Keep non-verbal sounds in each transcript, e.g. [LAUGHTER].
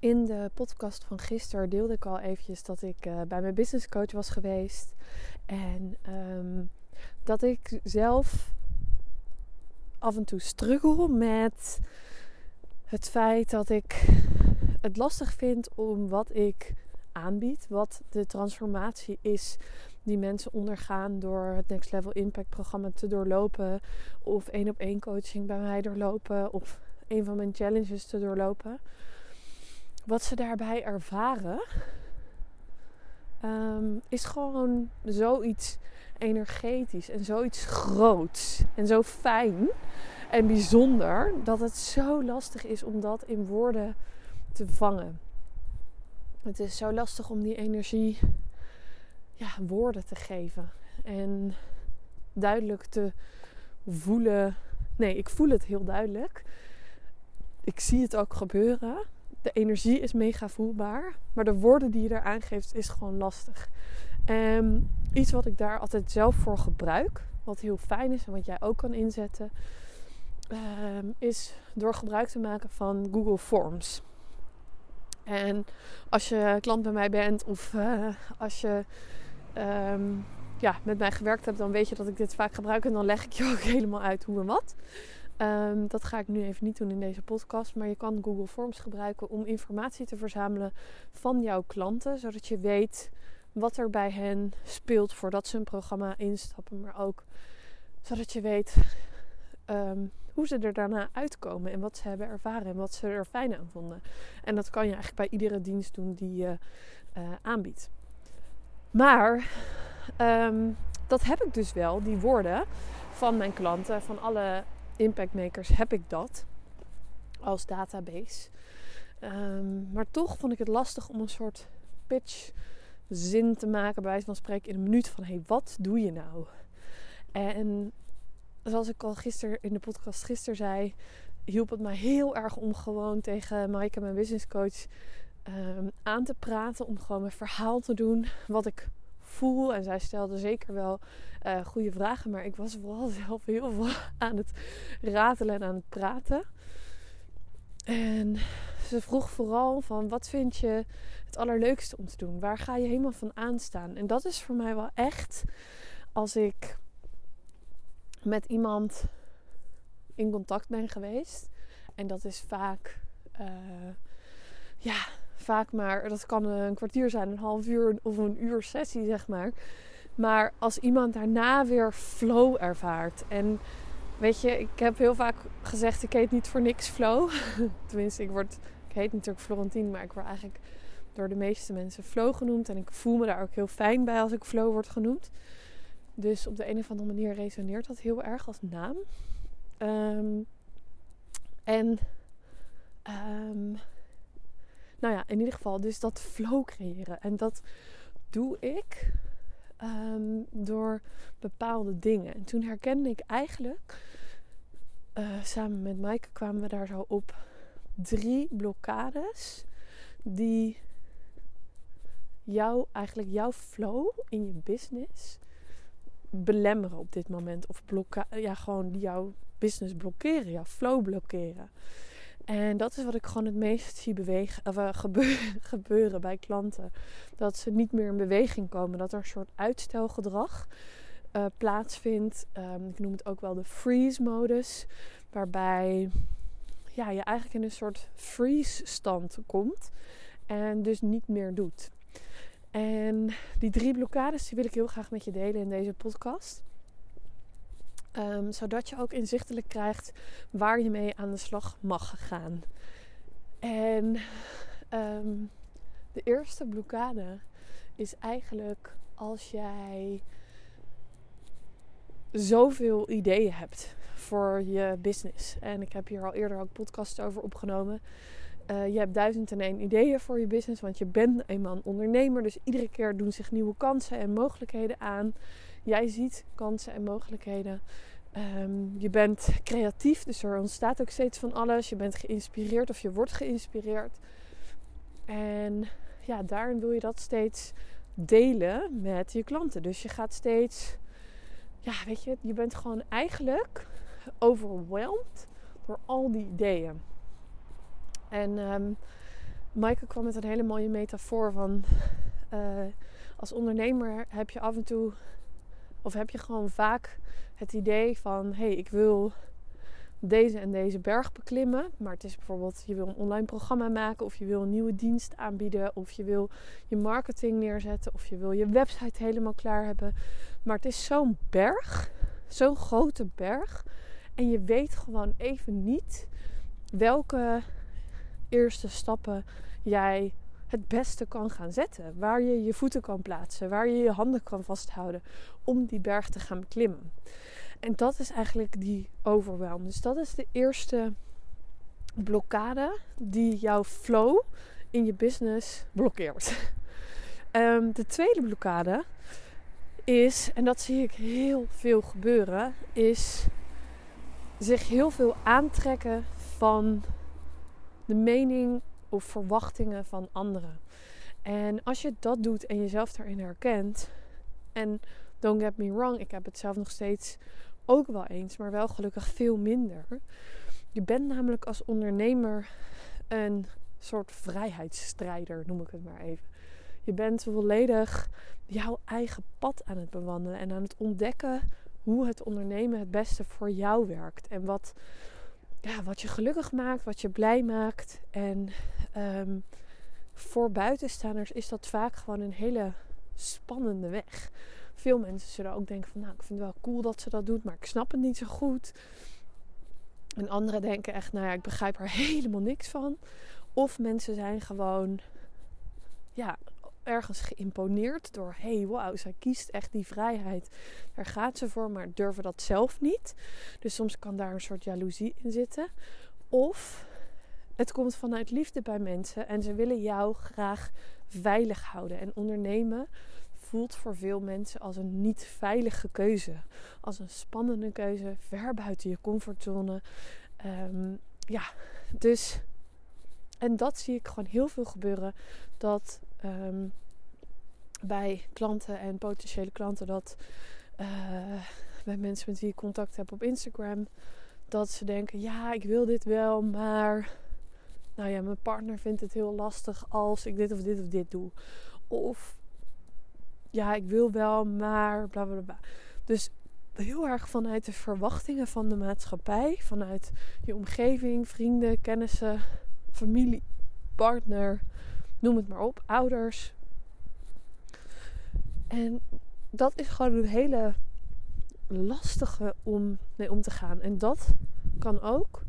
In de podcast van gisteren deelde ik al eventjes dat ik uh, bij mijn business coach was geweest. En ehm, dat ik zelf af en toe struggle met het feit dat ik het lastig vind om wat ik aanbied. Wat de transformatie is die mensen ondergaan door het Next Level Impact programma te doorlopen. Of één op één coaching bij mij doorlopen. Of een van mijn challenges te doorlopen wat ze daarbij ervaren, um, is gewoon zoiets energetisch en zoiets groots en zo fijn en bijzonder dat het zo lastig is om dat in woorden te vangen. Het is zo lastig om die energie ja, woorden te geven en duidelijk te voelen. Nee, ik voel het heel duidelijk. Ik zie het ook gebeuren de energie is mega voelbaar. Maar de woorden die je daar aangeeft is gewoon lastig. En iets wat ik daar altijd zelf voor gebruik. Wat heel fijn is en wat jij ook kan inzetten. Ehm, is door gebruik te maken van Google Forms. En als je klant bij mij bent of uh, als je ehm, ja, met mij gewerkt hebt, dan weet je dat ik dit vaak gebruik. En dan leg ik je [LAUGHS] ook helemaal uit hoe en wat. Ehm, dat ga ik nu even niet doen in deze podcast. Maar je kan Google Forms gebruiken om informatie te verzamelen van jouw klanten. Zodat je weet wat er bij hen speelt voordat ze een programma instappen. Maar ook zodat je weet ehm, hoe ze er daarna uitkomen. En wat ze hebben ervaren en wat ze er fijn aan vonden. En dat kan je eigenlijk bij iedere dienst doen die je uh, aanbiedt. Maar um, dat heb ik dus wel, die woorden van mijn klanten, van alle impactmakers heb ik dat als database. Um, maar toch vond ik het lastig om een soort pitch zin te maken, bij wijze van spreken in een minuut van hey, wat doe je nou? En zoals ik al gisteren in de podcast gisteren zei, hielp het mij heel erg om gewoon tegen Maaike, mijn business coach, um, aan te praten. Om gewoon mijn verhaal te doen. Wat ik voel. En zij stelde zeker wel uh, goede vragen. Maar ik was vooral [LAUGHS] zelf heel veel aan het ratelen en aan het praten. En ze vroeg vooral van wat vind je het allerleukste om te doen? Waar ga je helemaal van aanstaan? En dat is voor mij wel echt als ik met iemand in contact ben geweest. En dat is vaak, uh, ja, vaak maar, dat kan een kwartier zijn, een half uur of een uur sessie, zeg maar. Maar als iemand daarna weer flow ervaart. En weet je, ik heb heel vaak gezegd, ik heet niet voor niks flow. [LAUGHS] Tenminste, ik, word, ik heet natuurlijk Florentine, maar ik word eigenlijk door de meeste mensen flow genoemd. En ik voel me daar ook heel fijn bij als ik flow word genoemd. Dus op de een of andere manier resoneert dat heel erg als naam. Um, en um, nou ja, in ieder geval, dus dat flow creëren. En dat doe ik um, door bepaalde dingen. En toen herkende ik eigenlijk, uh, samen met Maaike kwamen we daar zo op drie blokkades die jou, eigenlijk jouw flow in je business belemmeren op dit moment. Of blokka ja, gewoon jouw business blokkeren, jouw flow blokkeren. En dat is wat ik gewoon het meest zie bewegen, uh, [LAUGHS] gebeuren, bij klanten. Dat ze niet meer in beweging komen. Dat er een soort uitstelgedrag uh, plaatsvindt. Um, ik noem het ook wel de freeze-modus. Waarbij ja, je eigenlijk in een soort freeze-stand komt. En dus niet meer doet. En die drie blokkades die wil ik heel graag met je delen in deze podcast. Um, zodat je ook inzichtelijk krijgt waar je mee aan de slag mag gaan. En um, de eerste blokkade is eigenlijk als jij zoveel ideeën hebt voor je business. En ik heb hier al eerder ook podcasts over opgenomen. Uh, je hebt duizend en één ideeën voor je business, want je bent eenmaal een ondernemer. Dus iedere keer doen zich nieuwe kansen en mogelijkheden aan. Jij ziet kansen en mogelijkheden. Ehm, je bent creatief, dus er ontstaat ook steeds van alles. Je bent geïnspireerd of je wordt geïnspireerd. En ja, daarin wil je dat steeds delen met je klanten. Dus je gaat steeds, ja, weet je, je bent gewoon eigenlijk overweldigd door al die ideeën. En um, Maaike kwam met een hele mooie metafoor van uh, als ondernemer heb je af en toe, of heb je gewoon vaak het idee van hé, hey, ik wil deze en deze berg beklimmen. Maar het is bijvoorbeeld, je wil een online programma maken, of je wil een nieuwe dienst aanbieden, of je wil je marketing neerzetten, of je wil je website helemaal klaar hebben. Maar het is zo'n berg, zo'n grote berg. En je weet gewoon even niet welke eerste stappen jij het beste kan gaan zetten. Waar je je voeten kan plaatsen, waar je je handen kan vasthouden om die berg te gaan beklimmen. En dat is eigenlijk die overwhelm. Dus dat is de eerste blokkade die jouw flow in je business blokkeert. Um, [LAUGHS] de tweede blokkade is, en dat zie ik heel veel gebeuren, is zich heel veel aantrekken van de mening of verwachtingen van anderen. En als je dat doet en jezelf daarin herkent, en don't get me wrong, ik heb het zelf nog steeds ook wel eens, maar wel gelukkig veel minder. Je bent namelijk als ondernemer een soort vrijheidsstrijder, noem ik het maar even. Je bent volledig jouw eigen pad aan het bewandelen en aan het ontdekken hoe het ondernemen het beste voor jou werkt. En wat, ja, wat je gelukkig maakt, wat je blij maakt. En um, voor buitenstaanders is dat vaak gewoon een hele spannende weg veel mensen zullen ook denken van nou, ik vind het wel cool dat ze dat doet, maar ik snap het niet zo goed. En anderen denken echt, nou ja, ik begrijp er [LAUGHS] helemaal niks van. Of mensen zijn gewoon, ja, ergens geïmponeerd door, hey, wauw, zij kiest echt die vrijheid. Daar gaat ze voor, maar durven dat zelf niet. Dus soms kan daar een soort jaloezie in zitten. Of het komt vanuit liefde bij mensen en ze willen jou graag veilig houden en ondernemen voelt voor veel mensen als een niet veilige keuze. Als een spannende keuze, ver buiten je comfortzone. Ehm, ja, dus. En dat zie ik gewoon heel veel gebeuren. Dat ehm, bij klanten en potentiële klanten, dat uh, bij mensen met wie ik contact heb op Instagram, dat ze denken: ja, ik wil dit wel, maar. Nou ja, mijn partner vindt het heel lastig als ik dit of dit of dit doe. Of ja, ik wil wel, maar bla bla bla. Dus heel erg vanuit de verwachtingen van de maatschappij, vanuit je omgeving, vrienden, kennissen, familie, partner, noem het maar op, ouders. En dat is gewoon een hele lastige om mee om te gaan. En dat kan ook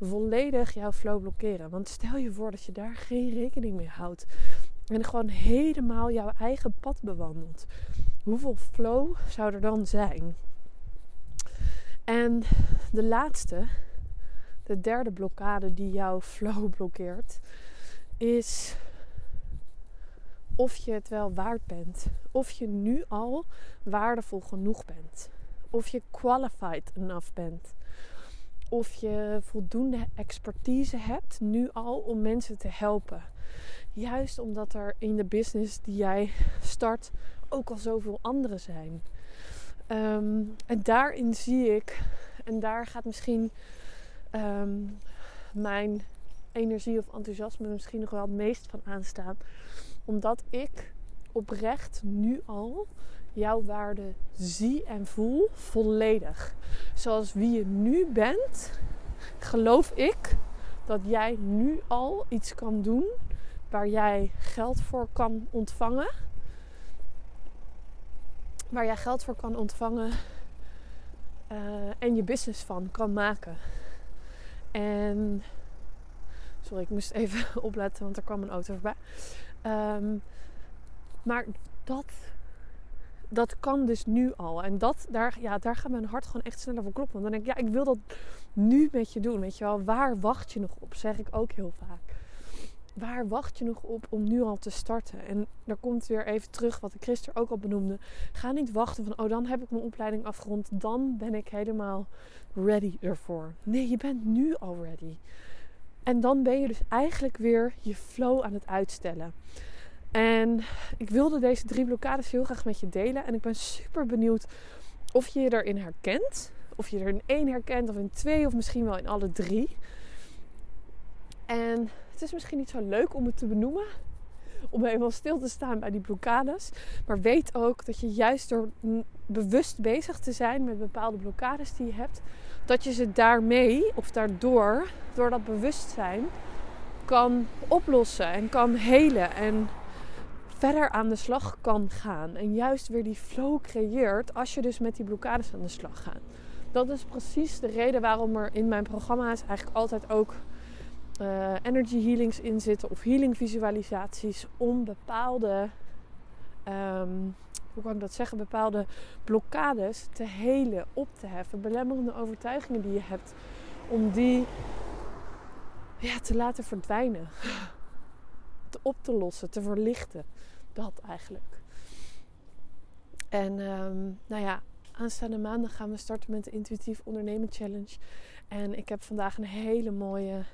volledig jouw flow blokkeren. Want stel je voor dat je daar geen rekening mee houdt. En gewoon helemaal jouw eigen pad bewandelt. Hoeveel flow zou er dan zijn? En de laatste, de derde blokkade die jouw flow blokkeert, is of je het wel waard bent. Of je nu al waardevol genoeg bent. Of je qualified enough bent. Of je voldoende expertise hebt nu al om mensen te helpen. Juist omdat er in de business die jij start ook al zoveel anderen zijn. Ehm, en daarin zie ik, en daar gaat misschien ehm, mijn energie of enthousiasme misschien nog wel het meest van aanstaan. Omdat ik oprecht nu al jouw waarde zie en voel volledig. Zoals wie je nu bent, geloof ik dat jij nu al iets kan doen waar jij geld voor kan ontvangen. Waar jij geld voor kan ontvangen uh, en je business van kan maken. En sorry, ik moest even [LAUGHS] opletten, want er kwam een auto voorbij. Um, maar dat, dat kan dus nu al. En dat, daar, ja, daar gaat mijn hart gewoon echt sneller voor kloppen. Want dan denk ik, ja, ik wil dat nu met je doen. Weet je wel, waar wacht je nog op? Zeg ik ook heel vaak. waar wacht je nog op om nu al te starten? En daar komt weer even terug wat ik gisteren ook al benoemde. Ga niet wachten van, oh dan heb ik mijn opleiding afgerond. Dan ben ik helemaal ready ervoor. Nee, je bent nu al ready. En dan ben je dus eigenlijk weer je flow aan het uitstellen. En ik wilde deze drie blokkades heel graag met je delen. En ik ben super benieuwd of je je erin herkent. Of je er in één herkent, of in twee, of misschien wel in alle drie. En het is misschien niet zo leuk om het te benoemen. Om helemaal stil te staan bij die blokkades. Maar weet ook dat je juist door bewust bezig te zijn met bepaalde blokkades die je hebt. Dat je ze daarmee of daardoor, door dat bewustzijn, kan oplossen en kan helen. En verder aan de slag kan gaan. En juist weer die flow creëert als je dus met die blokkades aan de slag gaat. Dat is precies de reden waarom er in mijn programma's eigenlijk altijd ook uh, energy healings in zitten of healing visualisaties om bepaalde, um, hoe kan ik dat zeggen, bepaalde blokkades te helen, op te heffen, belemmerende overtuigingen die je hebt, om die ja, te laten verdwijnen, te op te lossen, te verlichten. Dat eigenlijk. En um, nou ja, aanstaande maandag gaan we starten met de Intuïtief Ondernemen Challenge. En ik heb vandaag een hele mooie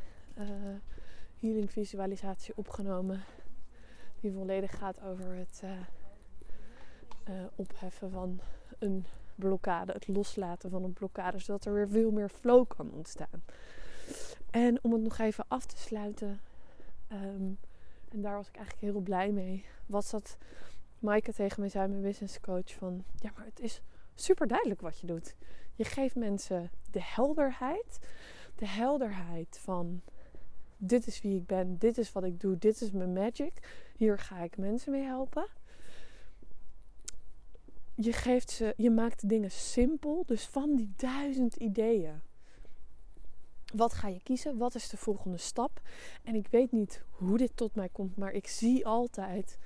healing visualisatie opgenomen. Die volledig gaat over het uh, uh, opheffen van een blokkade. Het loslaten van een blokkade. Zodat er weer veel meer flow kan ontstaan. En om het nog even af te sluiten. Um, en daar was ik eigenlijk heel blij mee. Was dat Maaike tegen mij zei, mijn business coach, van ja, maar het is super duidelijk wat je doet. Je geeft mensen de helderheid. De helderheid van dit is wie ik ben, dit is wat ik doe, dit is mijn magic. Hier ga ik mensen mee helpen. Je, geeft ze, je maakt dingen simpel. Dus van die duizend ideeën. Wat ga je kiezen? Wat is de volgende stap? En ik weet niet hoe dit tot mij komt, maar ik zie altijd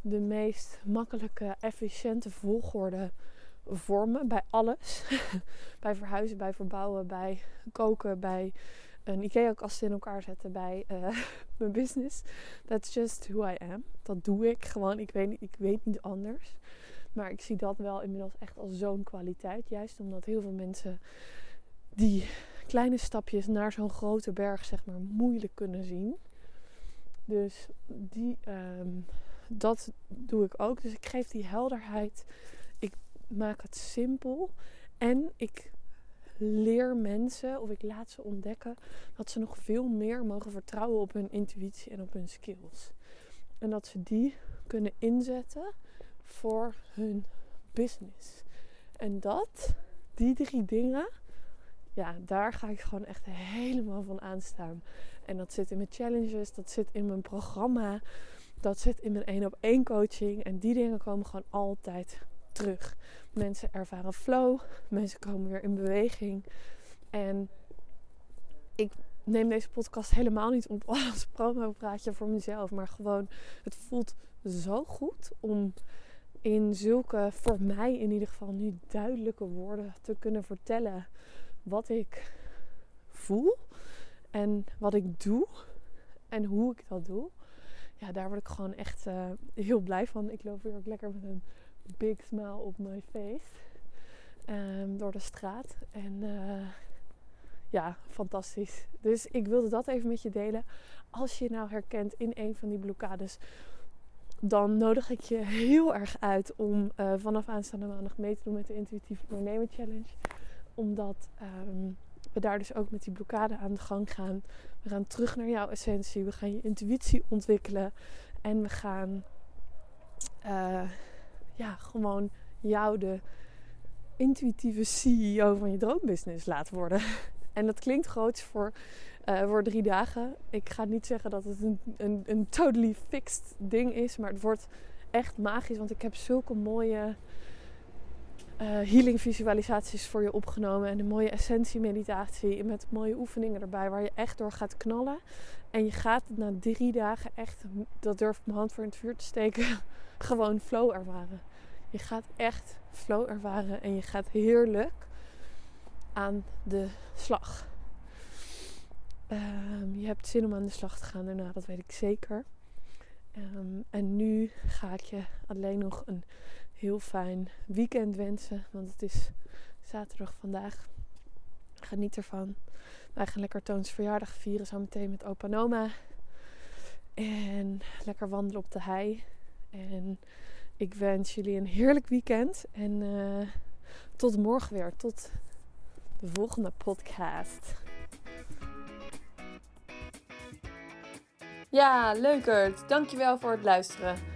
de meest makkelijke, efficiënte volgorde vormen bij alles. [LAUGHS] bij verhuizen, bij verbouwen, bij koken, bij een IKEA-kast in elkaar zetten bij uh, [LAUGHS] mijn business. That's just who I am. Dat doe ik gewoon. Ik weet, ik weet niet anders. Maar ik zie dat wel inmiddels echt als zo'n kwaliteit. Juist omdat heel veel mensen die kleine stapjes naar zo'n grote berg, zeg maar, moeilijk kunnen zien. Dus die, um, dat doe ik ook. Dus ik geef die helderheid. Ik maak het simpel. En ik leer mensen of ik laat ze ontdekken dat ze nog veel meer mogen vertrouwen op hun intuïtie en op hun skills. En dat ze die kunnen inzetten voor hun business. En dat, die drie dingen, ja, daar ga ik gewoon echt helemaal van aanstaan. En dat zit in mijn challenges, dat zit in mijn programma, dat zit in mijn één op één coaching. En die dingen komen gewoon altijd terug. Mensen ervaren flow, mensen komen weer in beweging. En ik neem deze podcast helemaal niet op [LAUGHS] als promo-praatje voor mezelf, maar gewoon het voelt zo goed om in zulke, voor mij in ieder geval, nu duidelijke woorden te kunnen vertellen wat ik voel en wat ik doe en hoe ik dat doe. Ja, daar word ik gewoon echt uh, heel blij van. Ik loop weer ook lekker met een big smile op my face um, door de straat. En uh, ja, fantastisch. Dus ik wilde dat even met je delen. Als je nou herkent in een van die blokkades, dan nodig ik je heel erg uit om uh, vanaf aanstaande maandag mee te doen met de Intuïtieve Ondernemer Challenge. Omdat um, we daar dus ook met die blokkade aan de gang gaan. We gaan terug naar jouw essentie. We gaan je intuïtie ontwikkelen. En we gaan uh, ja, gewoon jou de intuïtieve CEO van je droombusiness laten worden. [LAUGHS] En dat klinkt groots voor, uh, voor drie dagen. Ik ga niet zeggen dat het een, een, een totally fixed ding is, maar het wordt echt magisch. Want ik heb zulke mooie uh, healing visualisaties voor je opgenomen. En een mooie essentie meditatie met mooie oefeningen erbij waar je echt door gaat knallen. En je gaat na drie dagen echt, dat durf ik mijn hand voor in het vuur te steken, [LAUGHS] gewoon flow ervaren. Je gaat echt flow ervaren en je gaat heerlijk aan de slag. Ehm, je hebt zin om aan de slag te gaan daarna, dat weet ik zeker. Ehm, en nu ga ik je alleen nog een heel fijn weekend wensen. Want het is zaterdag vandaag. Geniet ervan. Wij gaan lekker Toons verjaardag vieren zo meteen met opa en. En lekker wandelen op de hei. En ik wens jullie een heerlijk weekend. En uh, tot morgen weer. Tot de volgende podcast. Ja, leukert. Dankjewel voor het luisteren.